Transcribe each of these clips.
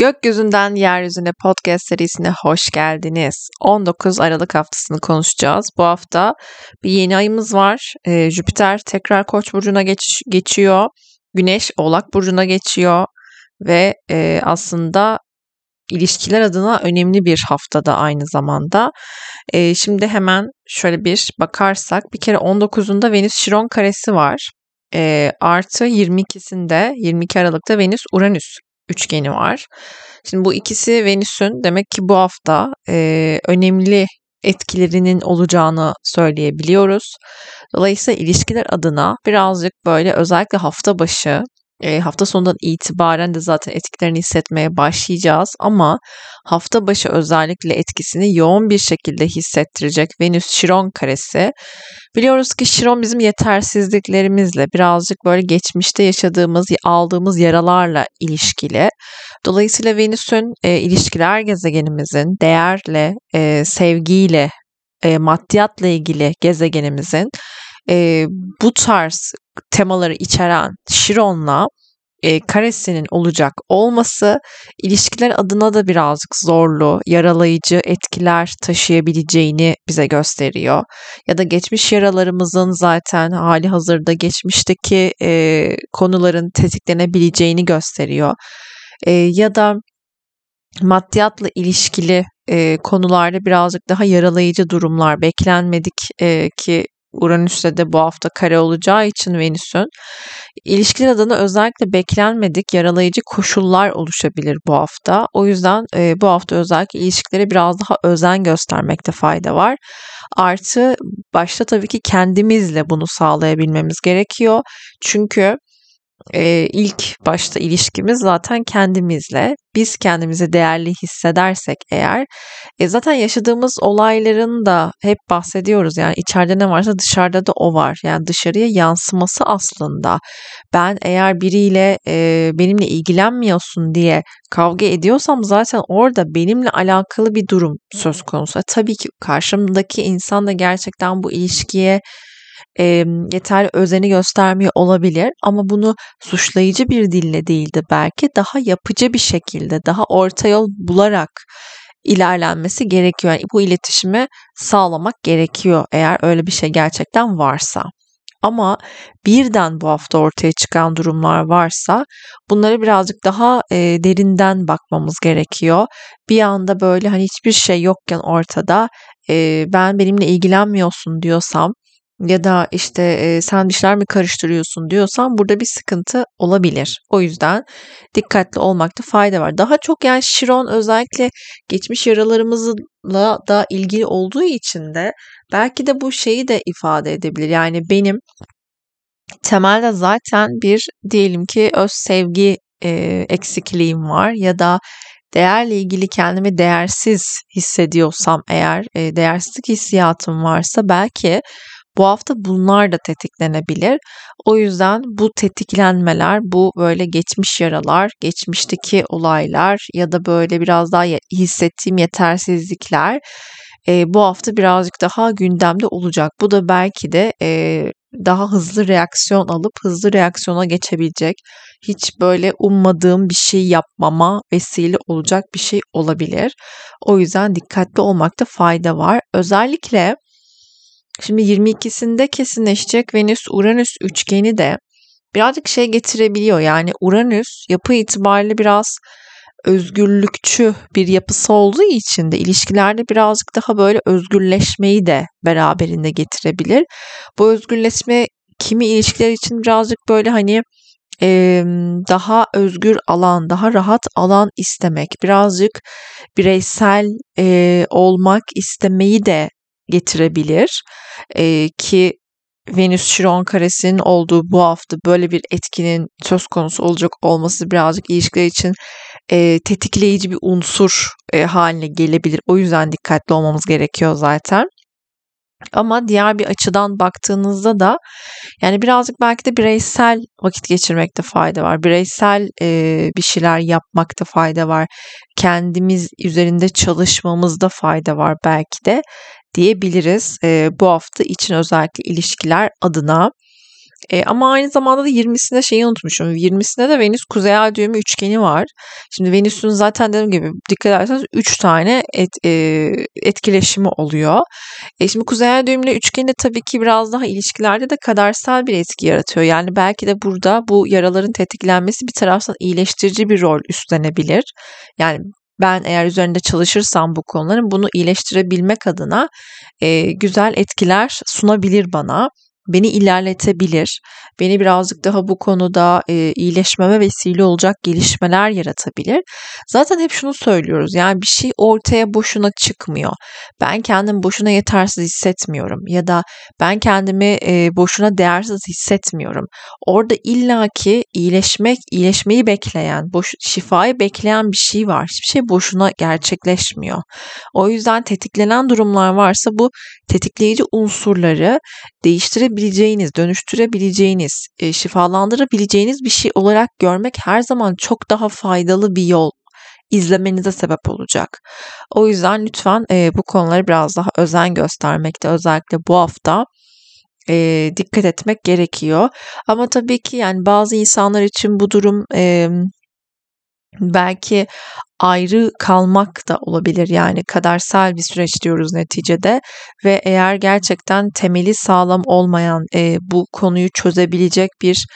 Gökyüzünden Yeryüzüne podcast serisine hoş geldiniz. 19 Aralık haftasını konuşacağız. Bu hafta bir yeni ayımız var. Ee, Jüpiter tekrar Koç burcuna geç, geçiyor. Güneş Oğlak burcuna geçiyor ve e, aslında ilişkiler adına önemli bir haftada aynı zamanda. E, şimdi hemen şöyle bir bakarsak bir kere 19'unda Venüs Şiron karesi var. E, artı 22'sinde 22 Aralık'ta Venüs Uranüs üçgeni var. Şimdi bu ikisi Venüs'ün demek ki bu hafta e, önemli etkilerinin olacağını söyleyebiliyoruz. Dolayısıyla ilişkiler adına birazcık böyle özellikle hafta başı e, hafta sonundan itibaren de zaten etkilerini hissetmeye başlayacağız ama hafta başı özellikle etkisini yoğun bir şekilde hissettirecek Venüs Şiron karesi. Biliyoruz ki Şiron bizim yetersizliklerimizle birazcık böyle geçmişte yaşadığımız, aldığımız yaralarla ilişkili. Dolayısıyla Venüs'ün e, ilişkiler gezegenimizin değerle, e, sevgiyle, e, maddiyatla ilgili gezegenimizin e, bu tarz temaları içeren Şiron'la e, karesinin olacak olması ilişkiler adına da birazcık zorlu, yaralayıcı etkiler taşıyabileceğini bize gösteriyor. Ya da geçmiş yaralarımızın zaten hali hazırda geçmişteki e, konuların tetiklenebileceğini gösteriyor. E, ya da maddiyatla ilişkili e, konularda birazcık daha yaralayıcı durumlar beklenmedik e, ki Uranüs'te de bu hafta kare olacağı için Venüs'ün ilişkiler adına özellikle beklenmedik yaralayıcı koşullar oluşabilir bu hafta. O yüzden e, bu hafta özellikle ilişkilere biraz daha özen göstermekte fayda var. Artı başta tabii ki kendimizle bunu sağlayabilmemiz gerekiyor. Çünkü e, ilk başta ilişkimiz zaten kendimizle. Biz kendimizi değerli hissedersek eğer e, zaten yaşadığımız olayların da hep bahsediyoruz. Yani içeride ne varsa dışarıda da o var. Yani dışarıya yansıması aslında. Ben eğer biriyle e, benimle ilgilenmiyorsun diye kavga ediyorsam zaten orada benimle alakalı bir durum söz konusu. Tabii ki karşımdaki insan da gerçekten bu ilişkiye e, yeterli özeni göstermiyor olabilir ama bunu suçlayıcı bir dille değil de belki daha yapıcı bir şekilde daha orta yol bularak ilerlenmesi gerekiyor. Yani bu iletişimi sağlamak gerekiyor eğer öyle bir şey gerçekten varsa. Ama birden bu hafta ortaya çıkan durumlar varsa bunları birazcık daha e, derinden bakmamız gerekiyor. Bir anda böyle hani hiçbir şey yokken ortada e, ben benimle ilgilenmiyorsun diyorsam ya da işte e, sen dişler mi karıştırıyorsun diyorsan burada bir sıkıntı olabilir. O yüzden dikkatli olmakta fayda var. Daha çok yani Şiron özellikle geçmiş yaralarımızla da ilgili olduğu için de belki de bu şeyi de ifade edebilir. Yani benim temelde zaten bir diyelim ki öz sevgi e, eksikliğim var ya da değerle ilgili kendimi değersiz hissediyorsam eğer e, değersizlik hissiyatım varsa belki bu hafta bunlar da tetiklenebilir. O yüzden bu tetiklenmeler, bu böyle geçmiş yaralar, geçmişteki olaylar ya da böyle biraz daha hissettiğim yetersizlikler e, bu hafta birazcık daha gündemde olacak. Bu da belki de e, daha hızlı reaksiyon alıp hızlı reaksiyona geçebilecek, hiç böyle ummadığım bir şey yapmama vesile olacak bir şey olabilir. O yüzden dikkatli olmakta fayda var. Özellikle Şimdi 22'sinde kesinleşecek Venüs-Uranüs üçgeni de birazcık şey getirebiliyor. Yani Uranüs yapı itibariyle biraz özgürlükçü bir yapısı olduğu için de ilişkilerde birazcık daha böyle özgürleşmeyi de beraberinde getirebilir. Bu özgürleşme kimi ilişkiler için birazcık böyle hani e, daha özgür alan, daha rahat alan istemek, birazcık bireysel e, olmak istemeyi de getirebilir. E, ki Venüs Şiron karesinin olduğu bu hafta böyle bir etkinin söz konusu olacak olması birazcık ilişkiler için e, tetikleyici bir unsur e, haline gelebilir. O yüzden dikkatli olmamız gerekiyor zaten. Ama diğer bir açıdan baktığınızda da yani birazcık belki de bireysel vakit geçirmekte fayda var. Bireysel e, bir şeyler yapmakta fayda var. Kendimiz üzerinde çalışmamızda fayda var belki de diyebiliriz e, bu hafta için özellikle ilişkiler adına. E, ama aynı zamanda da 20'sinde şeyi unutmuşum. 20'sinde de Venüs kuzey ay düğümü üçgeni var. Şimdi Venüs'ün zaten dediğim gibi dikkat ederseniz 3 tane et, e, etkileşimi oluyor. E, şimdi kuzey ay düğümüyle üçgeni de tabii ki biraz daha ilişkilerde de kadersel bir etki yaratıyor. Yani belki de burada bu yaraların tetiklenmesi bir taraftan iyileştirici bir rol üstlenebilir. Yani ben eğer üzerinde çalışırsam bu konuların bunu iyileştirebilmek adına e, güzel etkiler sunabilir bana beni ilerletebilir. Beni birazcık daha bu konuda e, iyileşmeme vesile olacak gelişmeler yaratabilir. Zaten hep şunu söylüyoruz. Yani bir şey ortaya boşuna çıkmıyor. Ben kendimi boşuna yetersiz hissetmiyorum ya da ben kendimi e, boşuna değersiz hissetmiyorum. Orada illaki iyileşmek, iyileşmeyi bekleyen, boş, şifayı bekleyen bir şey var. Hiçbir şey boşuna gerçekleşmiyor. O yüzden tetiklenen durumlar varsa bu tetikleyici unsurları değiştirebileceğiniz, dönüştürebileceğiniz, e, şifalandırabileceğiniz bir şey olarak görmek her zaman çok daha faydalı bir yol izlemenize sebep olacak. O yüzden lütfen e, bu konulara biraz daha özen göstermekte özellikle bu hafta e, dikkat etmek gerekiyor. Ama tabii ki yani bazı insanlar için bu durum belki ayrı kalmak da olabilir. Yani kadersel bir süreç diyoruz neticede ve eğer gerçekten temeli sağlam olmayan e, bu konuyu çözebilecek bir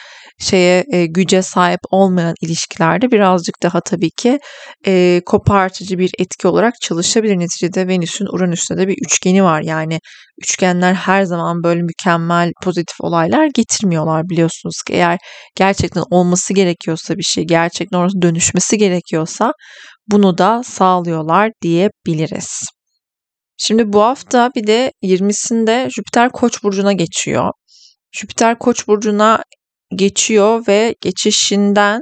şeye e, güce sahip olmayan ilişkilerde birazcık daha tabii ki e, kopartıcı bir etki olarak çalışabilir. Neticede Venüs'ün Uranüs'te de bir üçgeni var. Yani üçgenler her zaman böyle mükemmel pozitif olaylar getirmiyorlar biliyorsunuz ki. Eğer gerçekten olması gerekiyorsa bir şey, gerçekten orası dönüşmesi gerekiyorsa bunu da sağlıyorlar diyebiliriz. Şimdi bu hafta bir de 20'sinde Jüpiter Koç burcuna geçiyor. Jüpiter Koç burcuna geçiyor ve geçişinden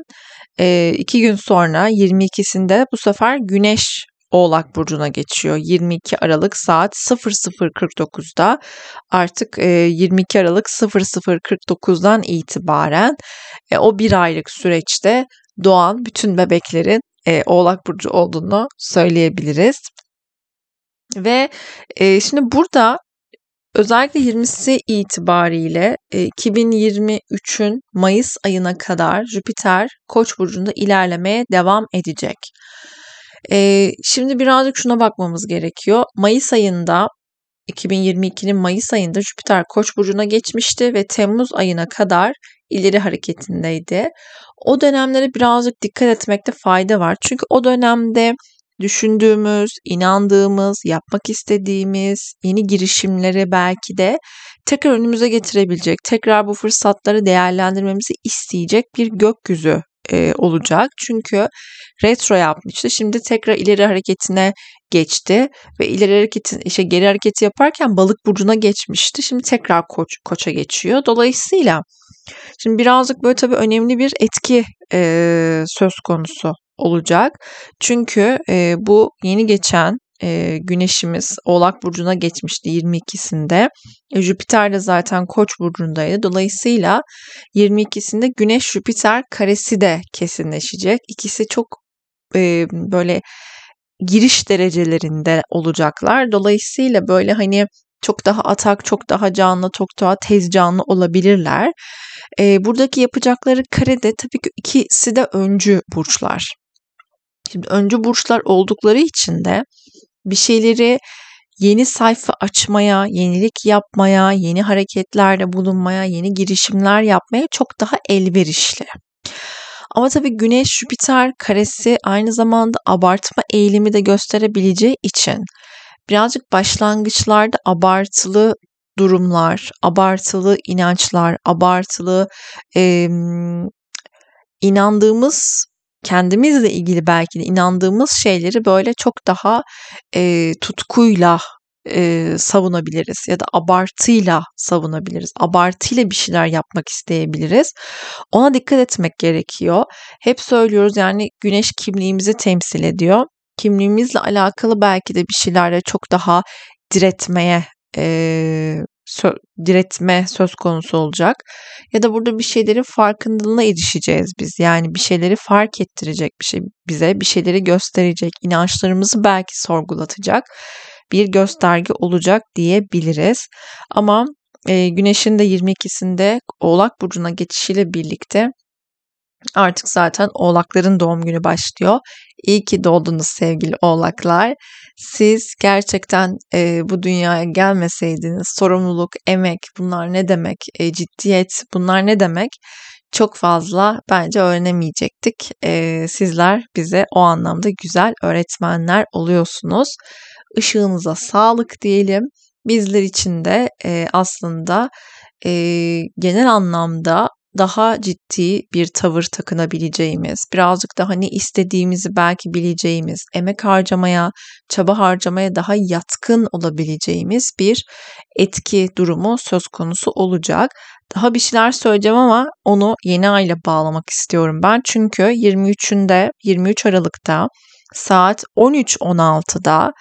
e, iki gün sonra 22'sinde bu sefer Güneş Oğlak Burcu'na geçiyor. 22 Aralık saat 00.49'da artık 22 e, Aralık 00.49'dan itibaren e, o bir aylık süreçte doğan bütün bebeklerin Oğlak Burcu olduğunu söyleyebiliriz. Ve şimdi burada Özellikle 20'si itibariyle 2023'ün e, Mayıs ayına kadar Jüpiter Koç burcunda ilerlemeye devam edecek. E, şimdi birazcık şuna bakmamız gerekiyor. Mayıs ayında 2022'nin Mayıs ayında Jüpiter Koç burcuna geçmişti ve Temmuz ayına kadar ileri hareketindeydi. O dönemlere birazcık dikkat etmekte fayda var. Çünkü o dönemde düşündüğümüz, inandığımız, yapmak istediğimiz yeni girişimleri belki de tekrar önümüze getirebilecek, tekrar bu fırsatları değerlendirmemizi isteyecek bir gökyüzü e, olacak. Çünkü retro yapmıştı. Şimdi tekrar ileri hareketine geçti ve ileri hareketin işte geri hareketi yaparken balık burcuna geçmişti. Şimdi tekrar koç koça geçiyor. Dolayısıyla şimdi birazcık böyle tabii önemli bir etki e, söz konusu olacak. Çünkü e, bu yeni geçen e, güneşimiz Oğlak Burcu'na geçmişti 22'sinde. E, Jüpiter de zaten Koç burcundaydı. Dolayısıyla 22'sinde Güneş Jüpiter karesi de kesinleşecek. İkisi çok e, böyle giriş derecelerinde olacaklar. Dolayısıyla böyle hani çok daha atak, çok daha canlı, çok daha tez canlı olabilirler. E, buradaki yapacakları karede tabii ki ikisi de öncü burçlar. Şimdi öncü burçlar oldukları için de bir şeyleri yeni sayfa açmaya, yenilik yapmaya, yeni hareketlerde bulunmaya, yeni girişimler yapmaya çok daha elverişli. Ama tabii Güneş Jüpiter karesi aynı zamanda abartma eğilimi de gösterebileceği için birazcık başlangıçlarda abartılı durumlar, abartılı inançlar, abartılı e, inandığımız kendimizle ilgili belki de inandığımız şeyleri böyle çok daha e, tutkuyla e, savunabiliriz ya da abartıyla savunabiliriz. Abartıyla bir şeyler yapmak isteyebiliriz. Ona dikkat etmek gerekiyor. Hep söylüyoruz yani güneş kimliğimizi temsil ediyor. Kimliğimizle alakalı belki de bir şeylerle çok daha diretmeye e, sö- diretme söz konusu olacak. Ya da burada bir şeylerin farkındalığına erişeceğiz biz. Yani bir şeyleri fark ettirecek bir şey bize, bir şeyleri gösterecek, inançlarımızı belki sorgulatacak bir gösterge olacak diyebiliriz. Ama e, Güneş'in de 22'sinde Oğlak Burcu'na geçişiyle birlikte artık zaten Oğlakların doğum günü başlıyor. İyi ki doğdunuz sevgili Oğlaklar. Siz gerçekten e, bu dünyaya gelmeseydiniz sorumluluk, emek bunlar ne demek, e, ciddiyet bunlar ne demek çok fazla bence öğrenemeyecektik. E, sizler bize o anlamda güzel öğretmenler oluyorsunuz. Işığınıza sağlık diyelim. Bizler için de e, aslında e, genel anlamda daha ciddi bir tavır takınabileceğimiz, birazcık da hani istediğimizi belki bileceğimiz, emek harcamaya, çaba harcamaya daha yatkın olabileceğimiz bir etki durumu söz konusu olacak. Daha bir şeyler söyleyeceğim ama onu yeni ayla bağlamak istiyorum ben. Çünkü 23'ünde 23 Aralık'ta saat 13.16'da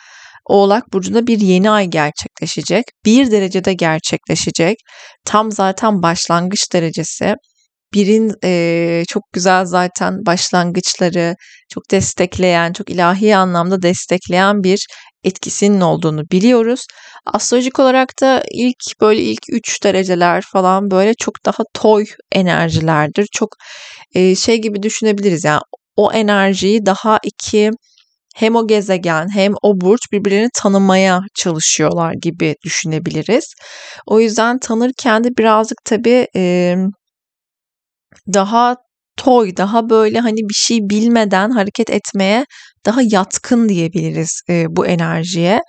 Oğlak Burcu'nda bir yeni ay gerçekleşecek. Bir derecede gerçekleşecek. Tam zaten başlangıç derecesi. Birin e, çok güzel zaten başlangıçları çok destekleyen, çok ilahi anlamda destekleyen bir etkisinin olduğunu biliyoruz. Astrolojik olarak da ilk böyle ilk 3 dereceler falan böyle çok daha toy enerjilerdir. Çok e, şey gibi düşünebiliriz yani o enerjiyi daha iki hem o gezegen hem o burç birbirlerini tanımaya çalışıyorlar gibi düşünebiliriz. O yüzden tanırken de birazcık tabii daha toy, daha böyle hani bir şey bilmeden hareket etmeye daha yatkın diyebiliriz bu enerjiye.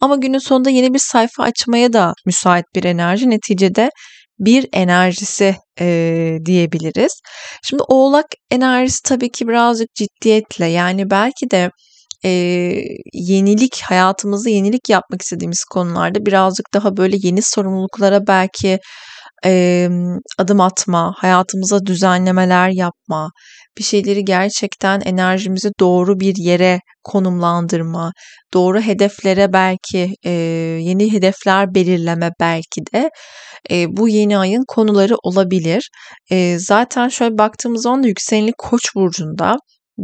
Ama günün sonunda yeni bir sayfa açmaya da müsait bir enerji. Neticede bir enerjisi e, diyebiliriz. Şimdi oğlak enerjisi tabii ki birazcık ciddiyetle yani belki de e, yenilik hayatımızda yenilik yapmak istediğimiz konularda birazcık daha böyle yeni sorumluluklara belki e, adım atma, hayatımıza düzenlemeler yapma, bir şeyleri gerçekten enerjimizi doğru bir yere konumlandırma, doğru hedeflere belki e, yeni hedefler belirleme belki de e, bu yeni ayın konuları olabilir. E, zaten şöyle baktığımız zaman da yükseleni Koç burcunda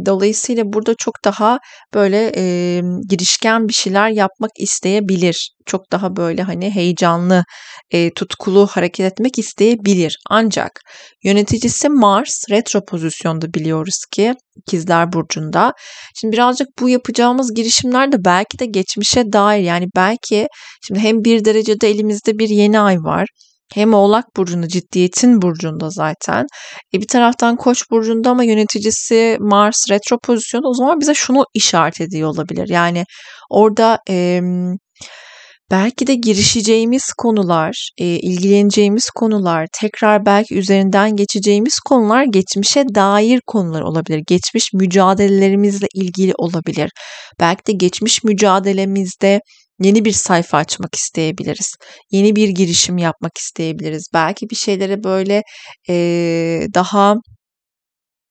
Dolayısıyla burada çok daha böyle e, girişken bir şeyler yapmak isteyebilir. Çok daha böyle hani heyecanlı, e, tutkulu hareket etmek isteyebilir. Ancak yöneticisi Mars retro pozisyonda biliyoruz ki ikizler burcunda. Şimdi birazcık bu yapacağımız girişimler de belki de geçmişe dair yani belki şimdi hem bir derecede elimizde bir yeni ay var hem Oğlak Burcu'nda ciddiyetin burcunda zaten. E bir taraftan Koç burcunda ama yöneticisi Mars retro pozisyonu o zaman bize şunu işaret ediyor olabilir. Yani orada e, belki de girişeceğimiz konular, e, ilgileneceğimiz konular, tekrar belki üzerinden geçeceğimiz konular geçmişe dair konular olabilir. Geçmiş mücadelelerimizle ilgili olabilir. Belki de geçmiş mücadelemizde yeni bir sayfa açmak isteyebiliriz. Yeni bir girişim yapmak isteyebiliriz. Belki bir şeylere böyle e, daha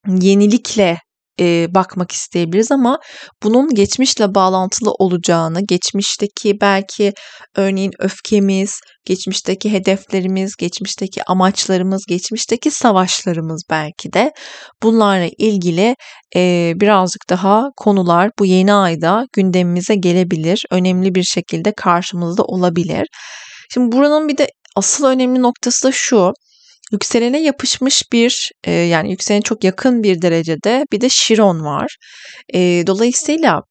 yenilikle e, bakmak isteyebiliriz ama bunun geçmişle bağlantılı olacağını, geçmişteki belki örneğin öfkemiz, geçmişteki hedeflerimiz, geçmişteki amaçlarımız, geçmişteki savaşlarımız belki de bunlarla ilgili e, birazcık daha konular bu yeni ayda gündemimize gelebilir. Önemli bir şekilde karşımızda olabilir. Şimdi buranın bir de asıl önemli noktası da şu yükselene yapışmış bir e, yani yükselene çok yakın bir derecede bir de Şiron var. E, dolayısıyla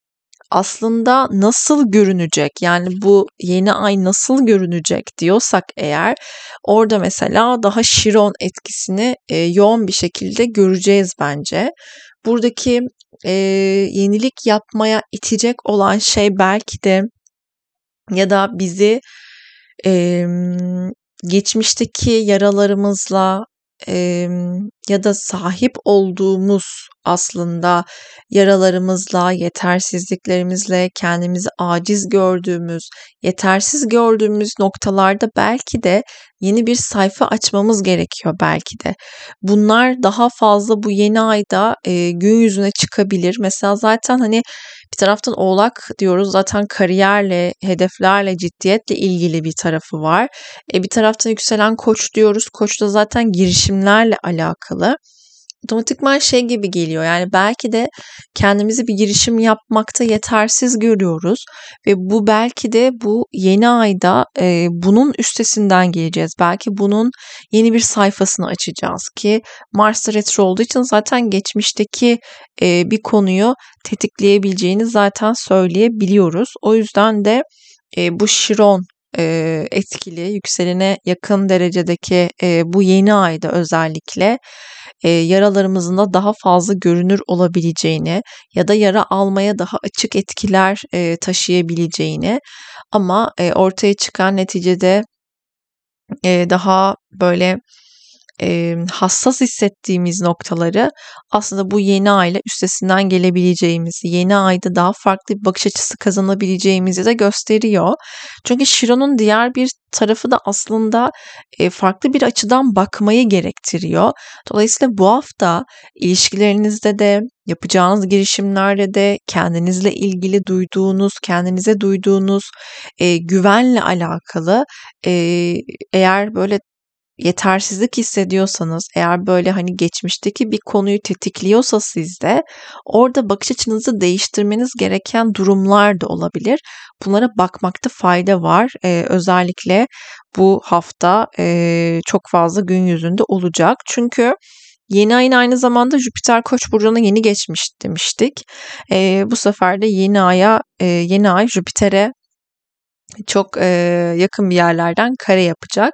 aslında nasıl görünecek yani bu yeni ay nasıl görünecek diyorsak eğer orada mesela daha Şiron etkisini e, yoğun bir şekilde göreceğiz bence. Buradaki e, yenilik yapmaya itecek olan şey belki de ya da bizi e, geçmişteki yaralarımızla e, ya da sahip olduğumuz aslında yaralarımızla, yetersizliklerimizle, kendimizi aciz gördüğümüz, yetersiz gördüğümüz noktalarda belki de yeni bir sayfa açmamız gerekiyor belki de. Bunlar daha fazla bu yeni ayda e, gün yüzüne çıkabilir. Mesela zaten hani bir taraftan oğlak diyoruz zaten kariyerle, hedeflerle, ciddiyetle ilgili bir tarafı var. E, bir taraftan yükselen koç diyoruz. Koç da zaten girişimlerle alakalı. Otomatikman şey gibi geliyor. Yani belki de kendimizi bir girişim yapmakta yetersiz görüyoruz ve bu belki de bu yeni ayda e, bunun üstesinden geleceğiz. Belki bunun yeni bir sayfasını açacağız ki Mars retro olduğu için zaten geçmişteki e, bir konuyu tetikleyebileceğini zaten söyleyebiliyoruz. O yüzden de e, bu Şiron e, etkili, yükselene yakın derecedeki e, bu yeni ayda özellikle e, yaralarımızın da daha fazla görünür olabileceğini ya da yara almaya daha açık etkiler e, taşıyabileceğini ama e, ortaya çıkan neticede e, daha böyle e, hassas hissettiğimiz noktaları aslında bu yeni ayla üstesinden gelebileceğimizi, yeni ayda daha farklı bir bakış açısı kazanabileceğimizi de gösteriyor. Çünkü Şiron'un diğer bir tarafı da aslında e, farklı bir açıdan bakmayı gerektiriyor. Dolayısıyla bu hafta ilişkilerinizde de yapacağınız girişimlerde de kendinizle ilgili duyduğunuz, kendinize duyduğunuz e, güvenle alakalı e, eğer böyle yetersizlik hissediyorsanız, eğer böyle hani geçmişteki bir konuyu tetikliyorsa sizde orada bakış açınızı değiştirmeniz gereken durumlar da olabilir. Bunlara bakmakta fayda var. Ee, özellikle bu hafta e, çok fazla gün yüzünde olacak. Çünkü Yeni ayın aynı zamanda Jüpiter Koç burcuna yeni geçmiş demiştik. E, bu sefer de yeni aya e, yeni ay Jüpiter'e çok e, yakın bir yerlerden kare yapacak.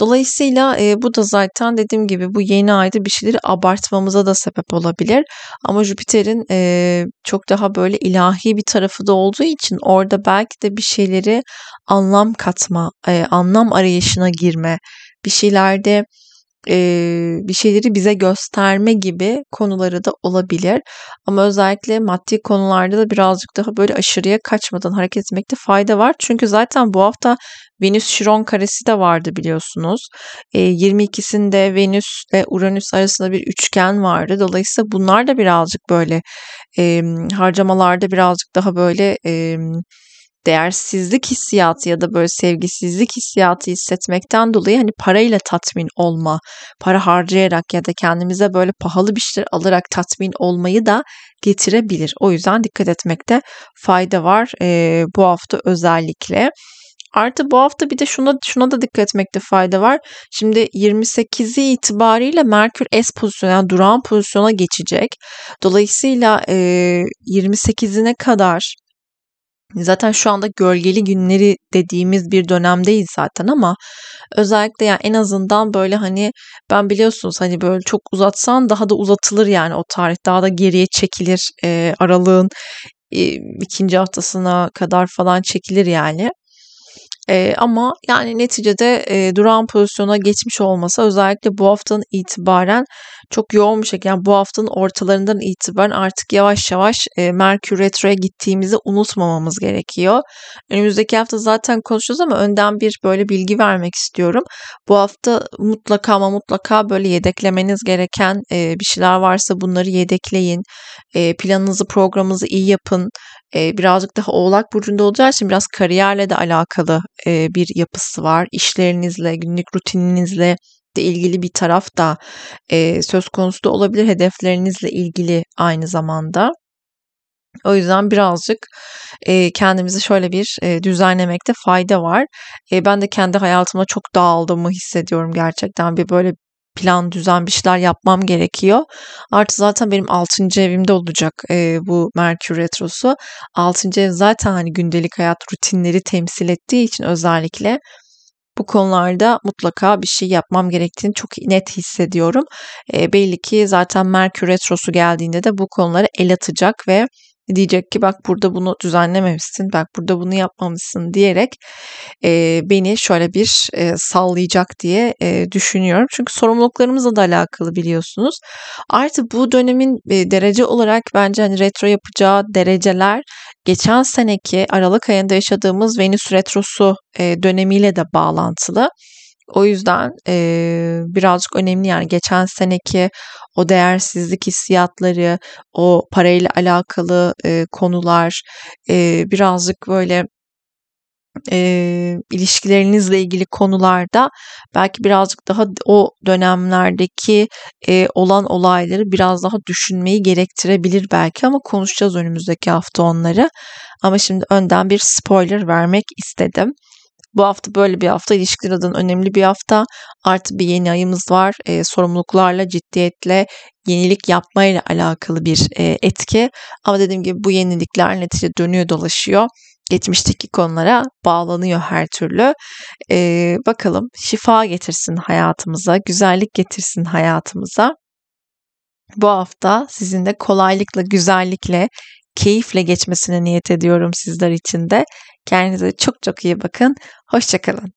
Dolayısıyla e, bu da zaten dediğim gibi bu yeni ayda bir şeyleri abartmamıza da sebep olabilir. Ama Jüpiter'in e, çok daha böyle ilahi bir tarafı da olduğu için orada belki de bir şeyleri anlam katma, e, anlam arayışına girme, bir şeylerde e, bir şeyleri bize gösterme gibi konuları da olabilir. Ama özellikle maddi konularda da birazcık daha böyle aşırıya kaçmadan hareket etmekte fayda var. Çünkü zaten bu hafta Venüs Şiron karesi de vardı biliyorsunuz. E, 22'sinde Venüs ile Uranüs arasında bir üçgen vardı. Dolayısıyla bunlar da birazcık böyle e, harcamalarda birazcık daha böyle e, değersizlik hissiyatı ya da böyle sevgisizlik hissiyatı hissetmekten dolayı hani parayla tatmin olma, para harcayarak ya da kendimize böyle pahalı bir şeyler alarak tatmin olmayı da getirebilir. O yüzden dikkat etmekte fayda var e, bu hafta özellikle. Artı bu hafta bir de şuna şuna da dikkat etmekte fayda var. Şimdi 28'i itibariyle Merkür S pozisyona yani durağan pozisyona geçecek. Dolayısıyla e, 28'ine kadar Zaten şu anda gölgeli günleri dediğimiz bir dönemdeyiz zaten ama özellikle yani en azından böyle hani ben biliyorsunuz hani böyle çok uzatsan daha da uzatılır yani o tarih daha da geriye çekilir e, aralığın e, ikinci haftasına kadar falan çekilir yani. E, ama yani neticede e, duran pozisyona geçmiş olması özellikle bu haftanın itibaren çok yoğun bir şekilde yani bu haftanın ortalarından itibaren artık yavaş yavaş e, Merkür Retro'ya gittiğimizi unutmamamız gerekiyor. Önümüzdeki hafta zaten konuşacağız ama önden bir böyle bilgi vermek istiyorum. Bu hafta mutlaka ama mutlaka böyle yedeklemeniz gereken e, bir şeyler varsa bunları yedekleyin. E, planınızı programınızı iyi yapın birazcık daha Oğlak Burcu'nda olacağı için biraz kariyerle de alakalı bir yapısı var. İşlerinizle, günlük rutininizle de ilgili bir taraf da söz konusu da olabilir. Hedeflerinizle ilgili aynı zamanda. O yüzden birazcık kendimizi şöyle bir düzenlemekte fayda var. Ben de kendi hayatımda çok dağıldığımı hissediyorum gerçekten. Bir böyle plan, düzen bir şeyler yapmam gerekiyor. Artı zaten benim 6. evimde olacak e, bu Merkür Retrosu. 6. ev zaten hani gündelik hayat rutinleri temsil ettiği için özellikle bu konularda mutlaka bir şey yapmam gerektiğini çok net hissediyorum. E, belli ki zaten Merkür Retrosu geldiğinde de bu konuları el atacak ve diyecek ki bak burada bunu düzenlememişsin, bak burada bunu yapmamışsın diyerek e, beni şöyle bir e, sallayacak diye e, düşünüyorum. Çünkü sorumluluklarımızla da alakalı biliyorsunuz. Artı bu dönemin e, derece olarak bence hani retro yapacağı dereceler geçen seneki Aralık ayında yaşadığımız Venüs retrosu e, dönemiyle de bağlantılı. O yüzden e, birazcık önemli yani geçen seneki o değersizlik hissiyatları, o parayla alakalı e, konular e, birazcık böyle e, ilişkilerinizle ilgili konularda belki birazcık daha o dönemlerdeki e, olan olayları biraz daha düşünmeyi gerektirebilir belki ama konuşacağız önümüzdeki hafta onları. Ama şimdi önden bir spoiler vermek istedim. Bu hafta böyle bir hafta. İlişkiler adına önemli bir hafta. Artı bir yeni ayımız var. E, sorumluluklarla, ciddiyetle, yenilik yapmayla alakalı bir e, etki. Ama dediğim gibi bu yenilikler netice dönüyor dolaşıyor. Geçmişteki konulara bağlanıyor her türlü. E, bakalım şifa getirsin hayatımıza, güzellik getirsin hayatımıza. Bu hafta sizin de kolaylıkla, güzellikle, keyifle geçmesine niyet ediyorum sizler için de. Kendinize çok çok iyi bakın. Hoşçakalın.